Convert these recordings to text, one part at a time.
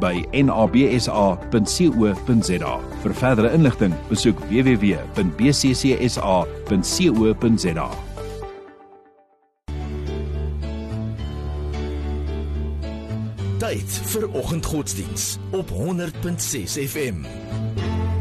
by nabsa.co.za. Vir verdere inligting, besoek www.bccsa.co.za. Tyd vir oggendgodsdiens op 100.6 FM.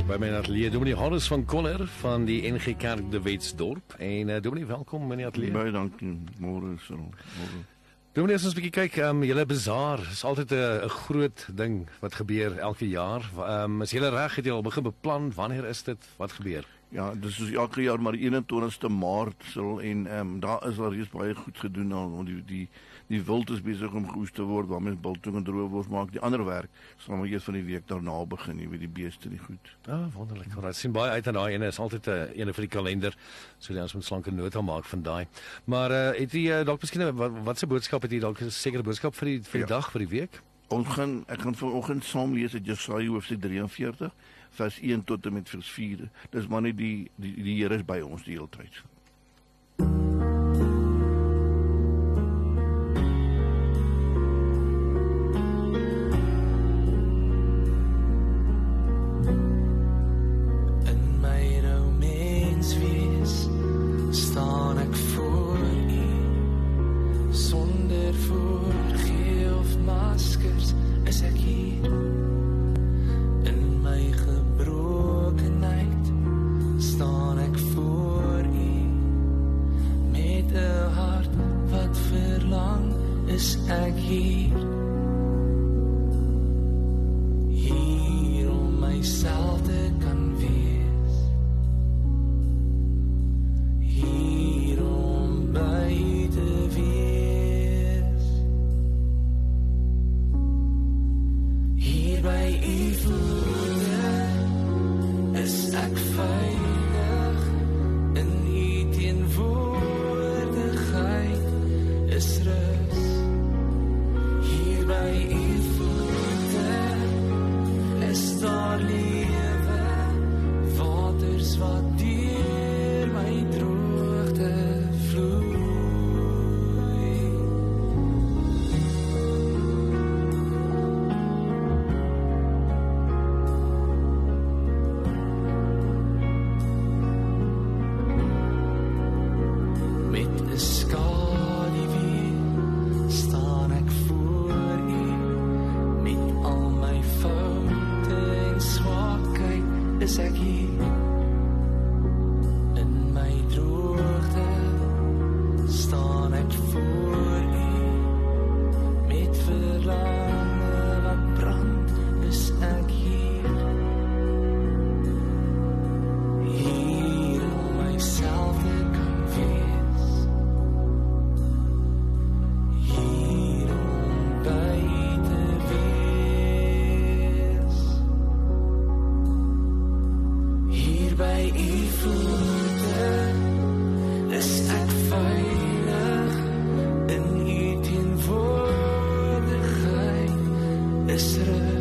By my atelier Dominee Hannes van Konner van die NG Kerk de Wetsdorp en uh, Dominee welkom in die atelier. Baie dankie. Môre is al. Môre. Dominee, as ons 'n bietjie kyk, ehm um, julle bazaar is altyd 'n groot ding wat gebeur elke jaar. Ehm um, is julle reg het jy al begin beplan wanneer is dit? Wat gebeur? Ja, dis is elke jaar maar die 21ste Maart sal en ehm um, daar is al reeds baie goed gedoen al want die die die wild is besig om geoes te word waar mense biltong en droëwors maak. Die ander werk sal maar eers van die week daarna begin, jy weet die beeste nie goed. Ja, oh, wonderlik. Ons sien baie uit aan daai ene. Is altyd 'n uh, ene vir die kalender. So dan ons moet slanke nota maak van daai. Maar uh, het jy uh, dalk miskien wat wat se boodskap het jy dalk 'n sekere boodskap vir die vir die ja. dag vir die week? Ons gaan ek gaan vanoggend saam lees uit Jesaja hoofstuk 43 vers 1 tot en met vers 4. Dis maar net die die die Here is by ons die hele tyd. By u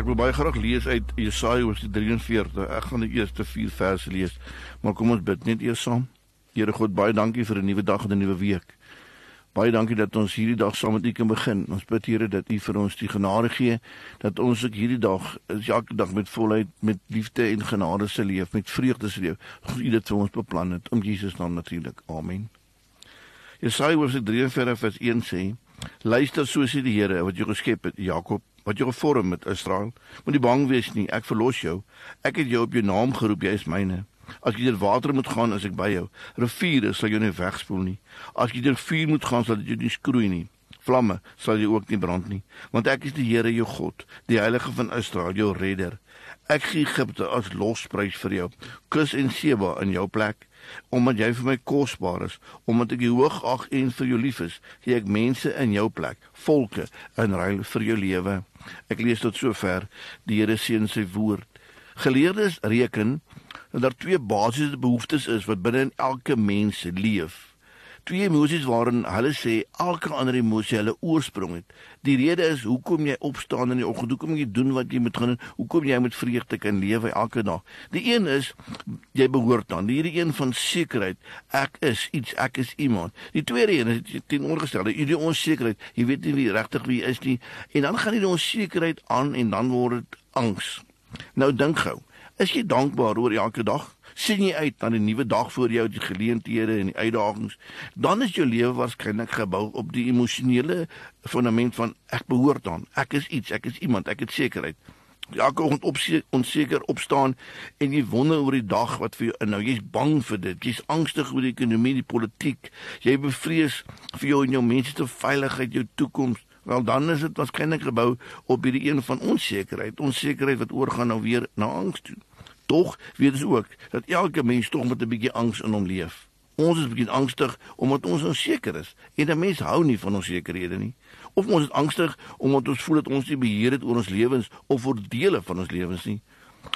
Ek wil baie graag lees uit Jesaja hoofstuk 43. Ek gaan die eerste 4 verse lees. Maar kom ons bid net eers saam. Here God, baie dankie vir 'n nuwe dag en 'n nuwe week. Baie dankie dat ons hierdie dag saam met U kan begin. Ons bid Here dat U vir ons die genade gee dat ons ook hierdie dag, elke dag met volheid, met liefde en genade se leef, met vreugde se leef. U dit vir ons beplan het om Jesus naam natuurlik. Amen. Jesaja hoofstuk 43 vers 1 sê: Luister so sê die Here wat jou geskep het, Jakob, wat jou gevorm het, Israel. Moenie bang wees nie, ek verlos jou. Ek het jou op jou naam geroep, jy is myne. As jy deur water moet gaan, as ek by jou. Riviere sal jou nie wegspoel nie. As jy deur vuur moet gaan, sal dit jou nie skroei nie. Vlamme sal jy ook nie brand nie, want ek is die Here jou God, die Heilige van Israel, jou redder. Ek gee Egipte as losprys vir jou, Kus en Seba in jou plek omdat jy vir my kosbaar is, omdat ek jou hoog ag en vir jou lief is, gee ek mense in jou plek, volke in ruil vir jou lewe. Ek lees tot sover die Here seën sy woord. Geleerdes reken dat daar twee basiese behoeftes is wat binne in elke mens leef twee emosies waarin hulle sê elke ander emosie hulle oorsprong het. Die rede is hoekom jy opstaan in die oggend, hoekom jy doen wat jy moet gaan doen, hoekom jy met vreugde kan lewe elke dag. Die een is jy behoort aan, hierdie een van sekerheid, ek is iets, ek is iemand. Die tweede een is teenoorgestelde, jy die onsekerheid, jy weet nie wie regtig wie is nie en dan gaan jy die onsekerheid aan en dan word dit angs. Nou dink gou, is jy dankbaar oor elke dag? Sien jy uit na 'n nuwe dag voor jou, die geleenthede en die uitdagings, dan is jou lewe waarskynlik gebou op die emosionele fundament van ek behoort aan, ek is iets, ek is iemand, ek het sekerheid. Elke oggend op onseker opstaan en jy wonder oor die dag wat vir jou inhou. Jy's bang vir dit. Jy's angstig oor die ekonomie, die politiek. Jy bevrees vir jou en jou mense se veiligheid, jou toekoms. Wel dan is dit waarskynlik gebou op hierdie een van onsekerheid, onsekerheid wat oorgaan nou weer na angs toe. Tog weet ons ook dat elke mens tog met 'n bietjie angs in hom leef. Ons is bietjie angstig omdat ons onseker is en 'n mens hou nie van onsekerhede nie. Of ons is angstig omdat ons voel dat ons nie beheer het oor ons lewens of oor dele van ons lewens nie.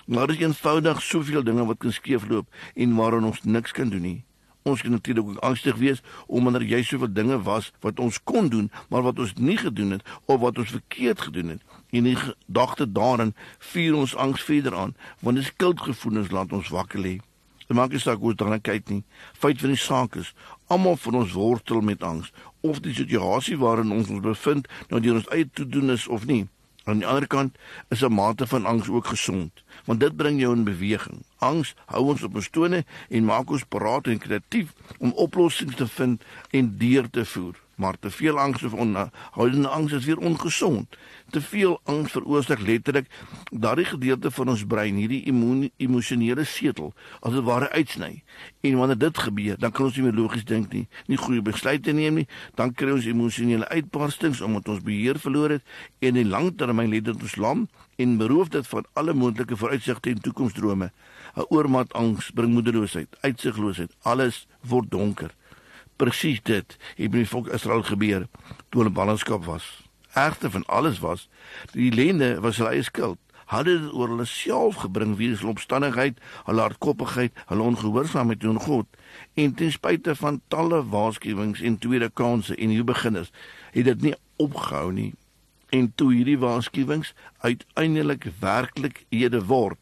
Maar dit is eenvoudig soveel dinge wat kan skeefloop en waaraan ons niks kan doen nie. Ons kan natuurlik ook angstig wees omdat daar jy soveel dinge was wat ons kon doen, maar wat ons nie gedoen het of wat ons verkeerd gedoen het. En die gedagte daarin vuur ons angs verder aan, want die skuldgevoelens laat ons wakker lê. Dit maak nie saak hoe dan kyk nie. Feit van die saak is, almal van ons wortel met angs of die situasie waarin ons ons bevind nou deur ons eie toedoen is of nie. Aan die ander kant is 'n mate van angs ook gesond, want dit bring jou in beweging. Angs hou ons op ons tone en maak ons paraat en kreatief om oplossings te vind en deur te voer maar te veel angs of onhoudende angs is weer ongesond. Te veel angs veroorsaak letterlik daardie gedeelte van ons brein, hierdie emosionele setel, as dit ware uitsny. En wanneer dit gebeur, dan kan ons nie meer logies dink nie, nie goeie besluite neem nie, dan kry ons emosionele uitbarstings omdat ons beheer verloor het en in langtermyn lê dit ons lam en beroof dit van alle moontlike vooruitsigte en toekomsdrome. 'n Oormaat angs bring moedeloosheid, uitsigloosheid, alles word donker presies dit het met die volk Israel gebeur toe hulle ballingskap was. Ergste van alles was die lende was hulle eie skuld. Hulle het oor hulle self gebring weens hulle omstandigheid, hulle hardkoppigheid, hulle ongehoorsaamheid teenoor God en ten spyte van talle waarskuwings en tweede kansse en nuwe beginners, het dit nie opgehou nie. En toe hierdie waarskuwings uiteindelik werklikhede word,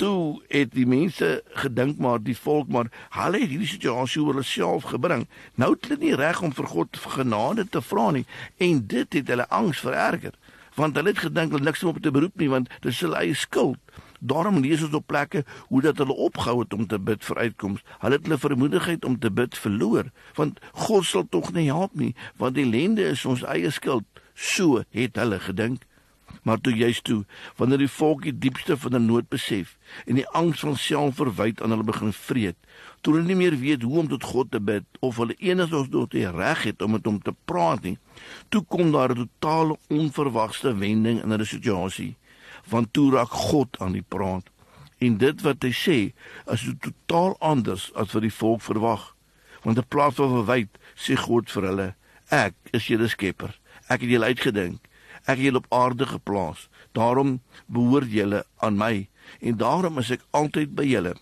toe het die mense gedink maar die volk maar hulle het hierdie situasie oor hulle self gebring. Nou het hulle nie reg om vir God genade te vra nie en dit het hulle angs vererger want hulle het gedink hulle niks om op te beroep nie want dit is hulle eie skuld. Daarom lees ons op plekke hoe dat hulle opgehou het om te bid vir uitkoms. Hulle het hulle vermoedigheid om te bid verloor want God sal tog nie help nie want die ellende is ons eie skuld. So het hulle gedink maar toe juist toe wanneer die volk die diepste van 'n nood besef en die angs van selfverwyd aan hulle begin vreet toe hulle nie meer weet hoe om tot God te bid of hulle enigsins tot die reg het om met hom te praat nie toe kom daar 'n totale onverwagte wending in hulle situasie want toe raak God aan die praat. En dit wat hy sê is totaal anders as wat die volk verwag want in plaas van verwyd sê God vir hulle ek is julle skepper. Ek het julle uitgedink Ek het julle op aarde geplaas. Daarom behoort julle aan my en daarom is ek altyd by julle.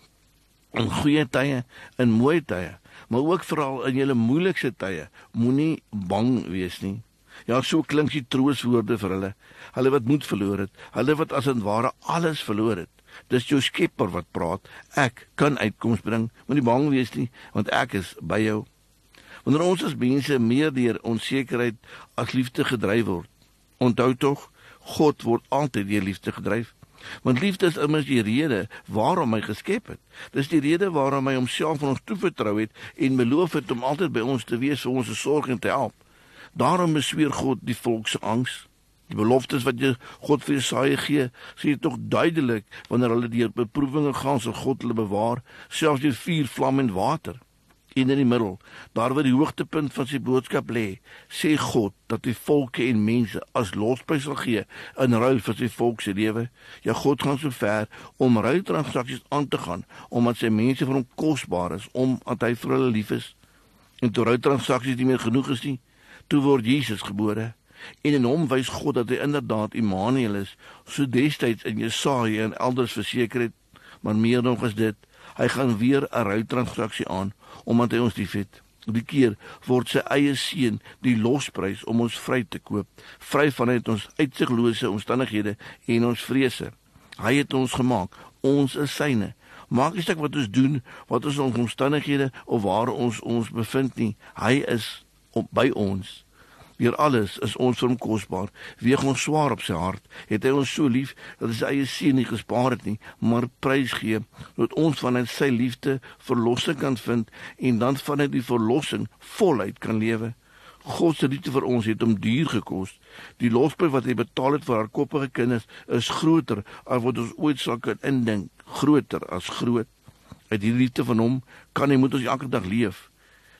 In goeie tye en moeë tye, maar ook veral in julle moeilikste tye. Moenie bang wees nie. Ja, so klink die trooswoorde vir hulle. Hulle wat moed verloor het, hulle wat as en ware alles verloor het. Dis jou Skepper wat praat. Ek kan uitkoms bring. Moenie bang wees nie, want ek is by jou. Wanneer ons as mense meer deur onsekerheid as liefde gedryf word, onthou tog, God word altyd deur liefde gedryf. Want liefde is immers die rede waarom hy geskep het. Dis die rede waarom hy homself aan ons toevertrou het en beloof het om altyd by ons te wees vir ons sorg en te help. Daarom besweer God die volk se angs. Die beloftes wat jy God vir Jesaja gee, sê tog duidelik wanneer hulle deur beproewinge gaan, sal God hulle bewaar, selfs deur vuur, vlam en water. En in die middel, daar waar die hoogtepunt van sy boodskap lê, sê God dat die volke en mense as losprys sal gee in ruil vir sy volk se lewe. Ja, God gaan so ver om ruiltransaksies aan te gaan omdat sy mense vir hom kosbaar is, omdat hy vir hulle lief is. En toe ruiltransaksies nie meer genoeg is nie, toe word Jesus gebore en in hom wys God dat hy inderdaad Immanuel is, so destyds in Jesaja en elders verseker het, maar meer nog as dit, hy gaan weer 'n ruiltransaksie aan omdat hy ons liefhet. Die keer word sy eie seun die losprys om ons vry te koop, vry van uit ons uitsiglose omstandighede en ons vrese. Hy het ons gemaak, ons is syne. Maak nie saak wat ons doen, wat ons omstandighede of waar ons ons bevind nie, hy is op by ons. Deur alles is ons hom kosbaar. Weeg ons swaar op sy hart. Het hy ons so lief dat hy sy eie seun nie gespaar het nie, maar prys gee dat ons vanuit sy liefde verlossing kan vind en dan vanuit die verlossing voluit kan lewe. God se liefde vir ons het hom duur gekos. Die losprys wat hy betaal het vir haar koppige kinders is groter as wat ons ooit sal kan indink, groter as groot. Uit die liefde van hom kan hy moet ons elke dag leef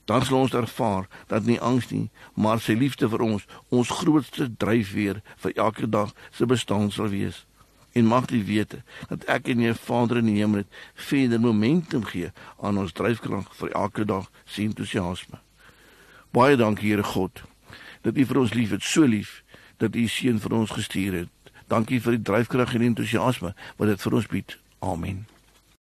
dan sal ons ervaar dat nie angs nie, maar sy liefde vir ons ons grootste dryfveer vir elke dag se bestaan sal wees. En mag jy weet dat ek en jou Vader in die hemel het verder momentum gee aan ons dryfkrag vir elke dag se entoesiasme. Baie dankie Here God dat U vir ons lief het, so lief dat U seun vir ons gestuur het. Dankie vir die dryfkrag en entoesiasme wat dit vir ons bied. Amen.